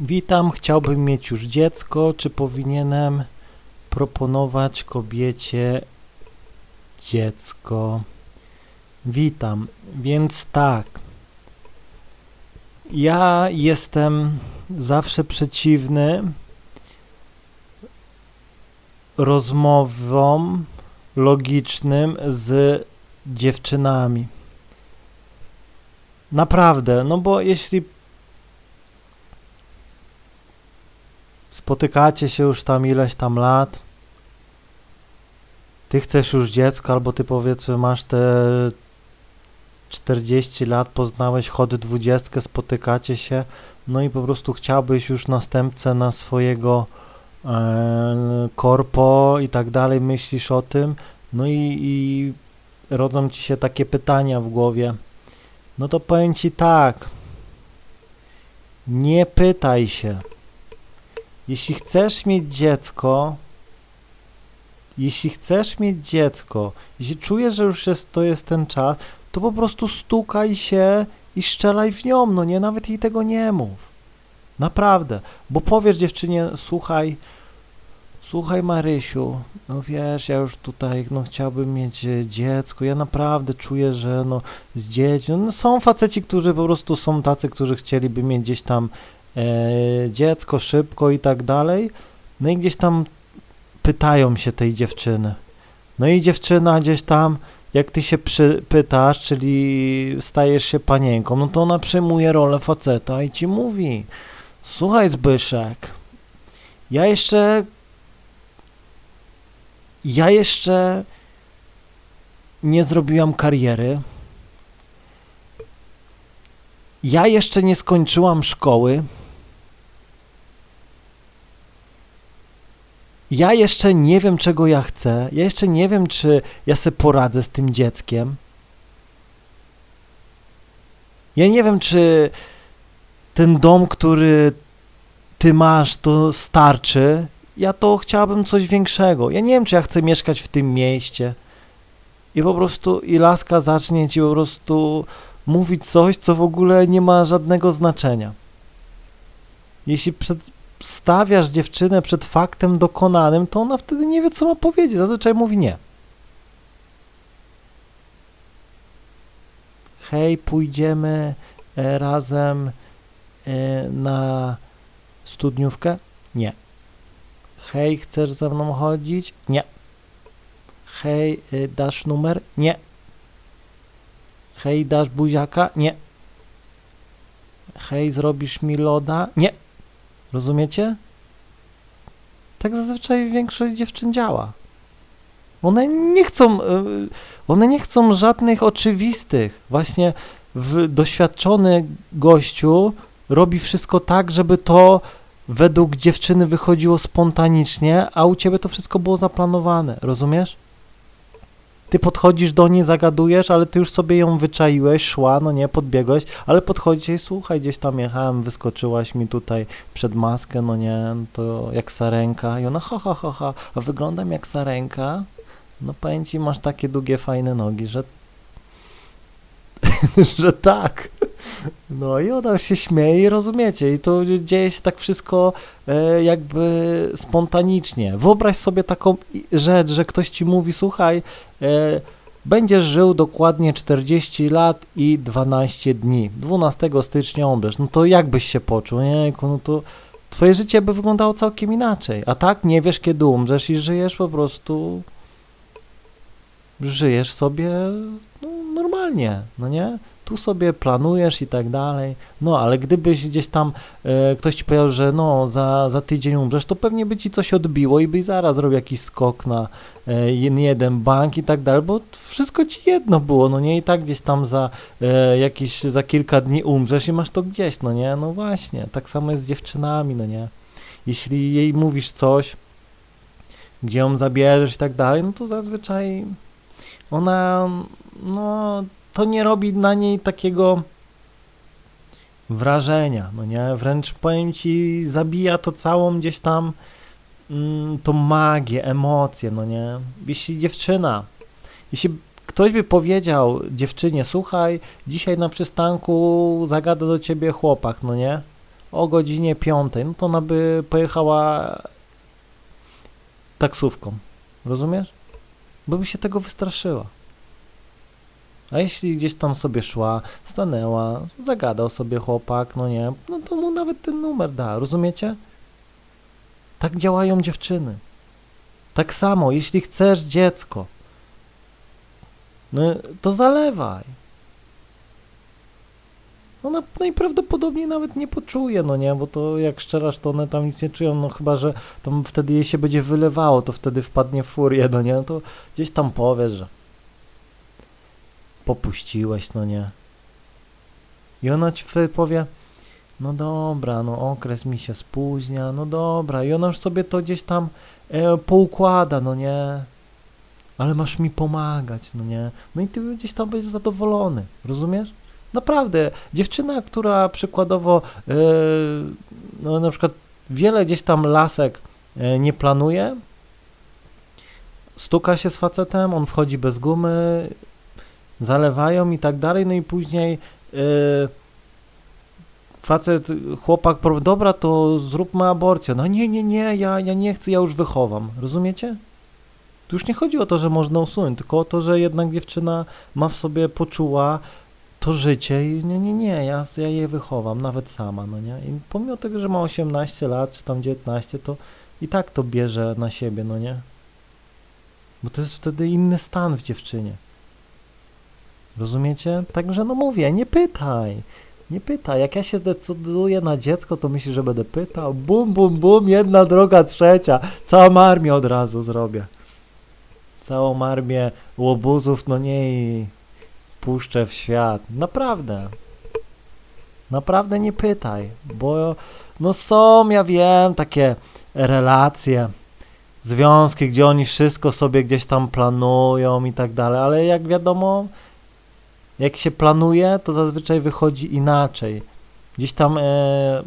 Witam, chciałbym mieć już dziecko. Czy powinienem proponować kobiecie dziecko? Witam, więc tak. Ja jestem zawsze przeciwny rozmowom logicznym z dziewczynami. Naprawdę, no bo jeśli spotykacie się już tam ileś tam lat, ty chcesz już dziecko, albo ty powiedzmy masz te 40 lat, poznałeś chod 20, spotykacie się, no i po prostu chciałbyś już następcę na swojego e, korpo i tak dalej, myślisz o tym, no i, i rodzą ci się takie pytania w głowie. No to powiem ci tak, nie pytaj się. Jeśli chcesz mieć dziecko, jeśli chcesz mieć dziecko, jeśli czujesz, że już jest, to jest ten czas, to po prostu stukaj się i szczelaj w nią, no nie, nawet jej tego nie mów. Naprawdę, bo powiesz dziewczynie, słuchaj, słuchaj Marysiu, no wiesz, ja już tutaj, no chciałbym mieć e, dziecko, ja naprawdę czuję, że no z dziećmi, no są faceci, którzy po prostu są tacy, którzy chcieliby mieć gdzieś tam dziecko szybko i tak dalej, no i gdzieś tam pytają się tej dziewczyny. No i dziewczyna gdzieś tam, jak ty się pytasz, czyli stajesz się panienką, no to ona przyjmuje rolę faceta i ci mówi, słuchaj Zbyszek, ja jeszcze ja jeszcze nie zrobiłam kariery. Ja jeszcze nie skończyłam szkoły. Ja jeszcze nie wiem, czego ja chcę. Ja jeszcze nie wiem, czy ja sobie poradzę z tym dzieckiem. Ja nie wiem, czy ten dom, który ty masz, to starczy ja to chciałabym coś większego. Ja nie wiem, czy ja chcę mieszkać w tym mieście. I po prostu i laska zacznie ci po prostu mówić coś, co w ogóle nie ma żadnego znaczenia. Jeśli przedstawiasz dziewczynę przed faktem dokonanym, to ona wtedy nie wie, co ma powiedzieć. Zazwyczaj mówi nie. Hej, pójdziemy e, razem e, na studniówkę? Nie. Hej, chcesz ze mną chodzić? Nie. Hej, y, dasz numer? Nie. Hej, dasz buziaka? Nie. Hej, zrobisz mi loda? Nie. Rozumiecie? Tak zazwyczaj większość dziewczyn działa. One nie chcą, y, one nie chcą żadnych oczywistych. Właśnie doświadczony gościu robi wszystko tak, żeby to według dziewczyny wychodziło spontanicznie, a u ciebie to wszystko było zaplanowane, rozumiesz? Ty podchodzisz do niej, zagadujesz, ale ty już sobie ją wyczaiłeś, szła, no nie, podbiegłeś, ale podchodzisz i słuchaj, gdzieś tam jechałem, wyskoczyłaś mi tutaj przed maskę, no nie, to jak sarenka i ona ha, ha, ha, ha, a wyglądam jak sarenka, no powiem ci, masz takie długie, fajne nogi, że że tak. No i ona się śmieje i rozumiecie. I to dzieje się tak wszystko e, jakby spontanicznie. Wyobraź sobie taką rzecz, że ktoś ci mówi, słuchaj, e, będziesz żył dokładnie 40 lat i 12 dni. 12 stycznia umrzesz. No to jak byś się poczuł? Nie, no to twoje życie by wyglądało całkiem inaczej. A tak nie wiesz, kiedy umrzesz i żyjesz po prostu żyjesz sobie no, normalnie, no nie? Tu sobie planujesz i tak dalej. No, ale gdybyś gdzieś tam e, ktoś ci powiedział, że no, za, za tydzień umrzesz, to pewnie by ci coś odbiło i byś zaraz zrobił jakiś skok na e, jeden bank i tak dalej, bo wszystko ci jedno było, no nie? I tak gdzieś tam za e, jakieś, za kilka dni umrzesz i masz to gdzieś, no nie? No właśnie, tak samo jest z dziewczynami, no nie? Jeśli jej mówisz coś, gdzie ją zabierzesz i tak dalej, no to zazwyczaj ona, no, to nie robi na niej takiego wrażenia, no nie, wręcz powiem ci, zabija to całą gdzieś tam mm, tą magię, emocje, no nie, jeśli dziewczyna, jeśli ktoś by powiedział dziewczynie, słuchaj, dzisiaj na przystanku zagada do ciebie chłopak, no nie, o godzinie 5, no to ona by pojechała taksówką. Rozumiesz? Bo by się tego wystraszyła. A jeśli gdzieś tam sobie szła, stanęła, zagadał sobie chłopak, no nie, no to mu nawet ten numer da, rozumiecie? Tak działają dziewczyny. Tak samo, jeśli chcesz dziecko, no to zalewaj. Ona najprawdopodobniej nawet nie poczuje, no nie, bo to jak szczerasz, to one tam nic nie czują, no chyba, że tam wtedy jej się będzie wylewało, to wtedy wpadnie w furię, no nie, no to gdzieś tam powiesz, że popuściłeś, no nie. I ona ci powie, no dobra, no okres mi się spóźnia, no dobra, i ona już sobie to gdzieś tam e, poukłada, no nie. Ale masz mi pomagać, no nie. No i ty gdzieś tam będziesz zadowolony, rozumiesz? Naprawdę, dziewczyna, która przykładowo, e, no na przykład wiele gdzieś tam lasek e, nie planuje, stuka się z facetem, on wchodzi bez gumy, zalewają i tak dalej, no i później yy, facet, chłopak, dobra, to zróbmy aborcję. No nie, nie, nie, ja, ja nie chcę, ja już wychowam. Rozumiecie? Tu już nie chodzi o to, że można usunąć, tylko o to, że jednak dziewczyna ma w sobie, poczuła to życie i nie, nie, nie, ja, ja je wychowam, nawet sama, no nie? I pomimo tego, że ma 18 lat, czy tam 19, to i tak to bierze na siebie, no nie? Bo to jest wtedy inny stan w dziewczynie. Rozumiecie? Także no mówię, nie pytaj. Nie pytaj. Jak ja się zdecyduję na dziecko, to myślisz, że będę pytał. Bum, bum, bum, jedna droga, trzecia. Całą armię od razu zrobię. Całą armię łobuzów, no nie i puszczę w świat. Naprawdę. Naprawdę nie pytaj, bo no są, ja wiem, takie relacje, związki, gdzie oni wszystko sobie gdzieś tam planują i tak dalej, ale jak wiadomo, jak się planuje, to zazwyczaj wychodzi inaczej. Gdzieś tam e,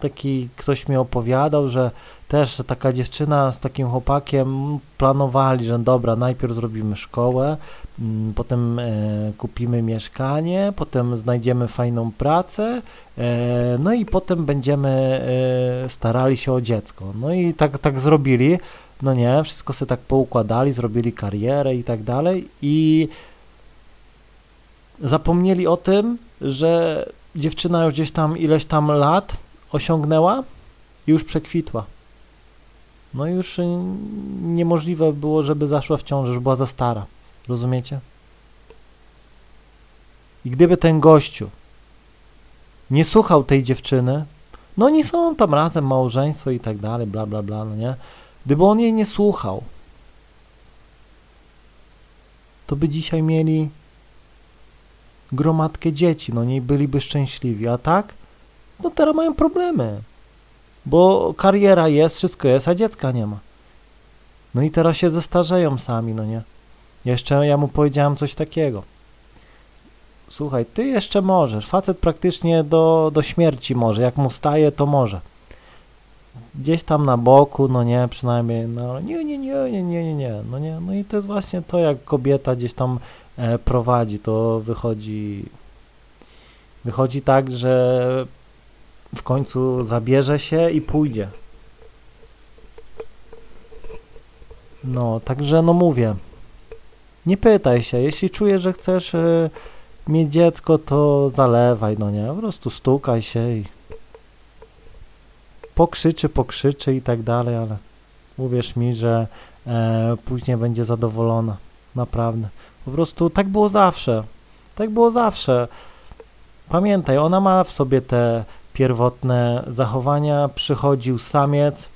taki ktoś mi opowiadał, że też taka dziewczyna z takim chłopakiem planowali, że dobra, najpierw zrobimy szkołę, mm, potem e, kupimy mieszkanie, potem znajdziemy fajną pracę, e, no i potem będziemy e, starali się o dziecko. No i tak, tak zrobili, no nie, wszystko sobie tak poukładali, zrobili karierę i tak dalej i zapomnieli o tym, że dziewczyna już gdzieś tam ileś tam lat osiągnęła i już przekwitła. No już niemożliwe było, żeby zaszła w ciąży, już była za stara. Rozumiecie? I gdyby ten gościu nie słuchał tej dziewczyny, no oni są tam razem, małżeństwo i tak dalej, bla, bla, bla, no nie? Gdyby on jej nie słuchał, to by dzisiaj mieli gromadkę dzieci, no nie byliby szczęśliwi, a tak? No teraz mają problemy, bo kariera jest, wszystko jest, a dziecka nie ma. No i teraz się zestarzeją sami, no nie? Jeszcze ja mu powiedziałem coś takiego. Słuchaj, ty jeszcze możesz, facet praktycznie do, do śmierci może, jak mu staje, to może. Gdzieś tam na boku, no nie, przynajmniej, no nie, nie, nie, nie, nie, nie, nie, no nie, no i to jest właśnie to, jak kobieta gdzieś tam prowadzi, to wychodzi wychodzi tak, że w końcu zabierze się i pójdzie. No, także no mówię, nie pytaj się, jeśli czujesz, że chcesz y, mieć dziecko, to zalewaj, no nie, po prostu stukaj się i pokrzyczy, pokrzyczy i tak dalej, ale uwierz mi, że e, później będzie zadowolona, naprawdę. Po prostu tak było zawsze. Tak było zawsze. Pamiętaj, ona ma w sobie te pierwotne zachowania. Przychodził samiec,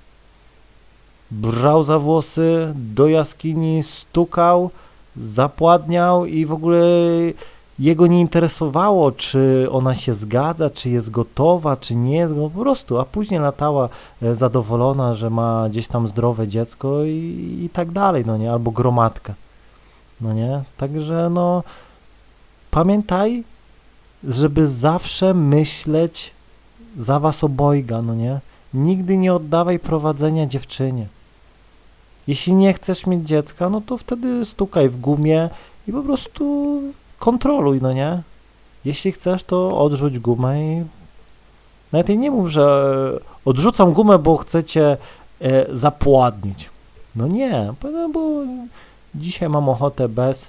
brał za włosy, do jaskini stukał, zapładniał i w ogóle jego nie interesowało, czy ona się zgadza, czy jest gotowa, czy nie jest, po prostu, a później latała e, zadowolona, że ma gdzieś tam zdrowe dziecko i, i tak dalej, no nie, albo gromadkę. No nie? Także no pamiętaj, żeby zawsze myśleć za was obojga, no nie? Nigdy nie oddawaj prowadzenia dziewczynie. Jeśli nie chcesz mieć dziecka, no to wtedy stukaj w gumie i po prostu kontroluj, no nie? Jeśli chcesz, to odrzuć gumę i Nawet jej nie mów, że odrzucam gumę, bo chcecie e, zapładnić. No nie, bo dzisiaj mam ochotę bez.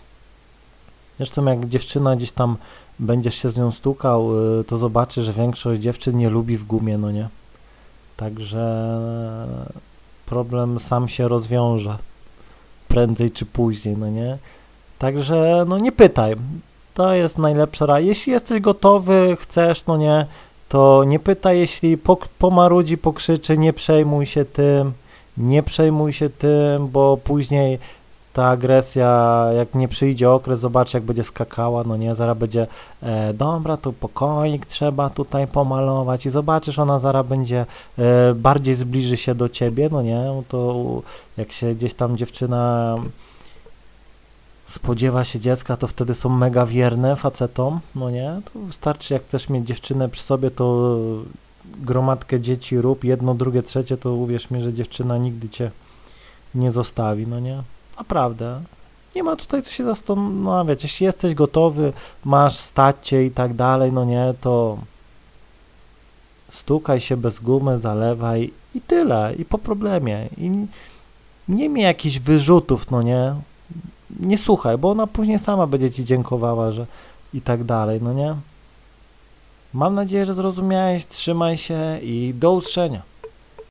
Zresztą jak dziewczyna gdzieś tam będziesz się z nią stukał, y, to zobaczy, że większość dziewczyn nie lubi w gumie, no nie? Także problem sam się rozwiąże prędzej czy później, no nie? Także no nie pytaj. To jest najlepsza rada. Jeśli jesteś gotowy, chcesz, no nie, to nie pytaj, jeśli pomarudzi, pokrzyczy, nie przejmuj się tym, nie przejmuj się tym, bo później ta agresja, jak nie przyjdzie okres, zobacz jak będzie skakała, no nie, zaraz będzie, e, dobra, tu pokoik trzeba tutaj pomalować i zobaczysz, ona zaraz będzie, e, bardziej zbliży się do ciebie, no nie, to jak się gdzieś tam dziewczyna spodziewa się dziecka, to wtedy są mega wierne facetom, no nie, to wystarczy, jak chcesz mieć dziewczynę przy sobie, to gromadkę dzieci rób, jedno, drugie, trzecie, to uwierz mi, że dziewczyna nigdy cię nie zostawi, no nie. Naprawdę. Nie ma tutaj co się zastanawiać. Jeśli jesteś gotowy, masz stacie i tak dalej, no nie, to stukaj się bez gumy, zalewaj i tyle, i po problemie. I nie miej jakichś wyrzutów, no nie. Nie słuchaj, bo ona później sama będzie ci dziękowała, że i tak dalej, no nie. Mam nadzieję, że zrozumiałeś, trzymaj się i do usłyszenia.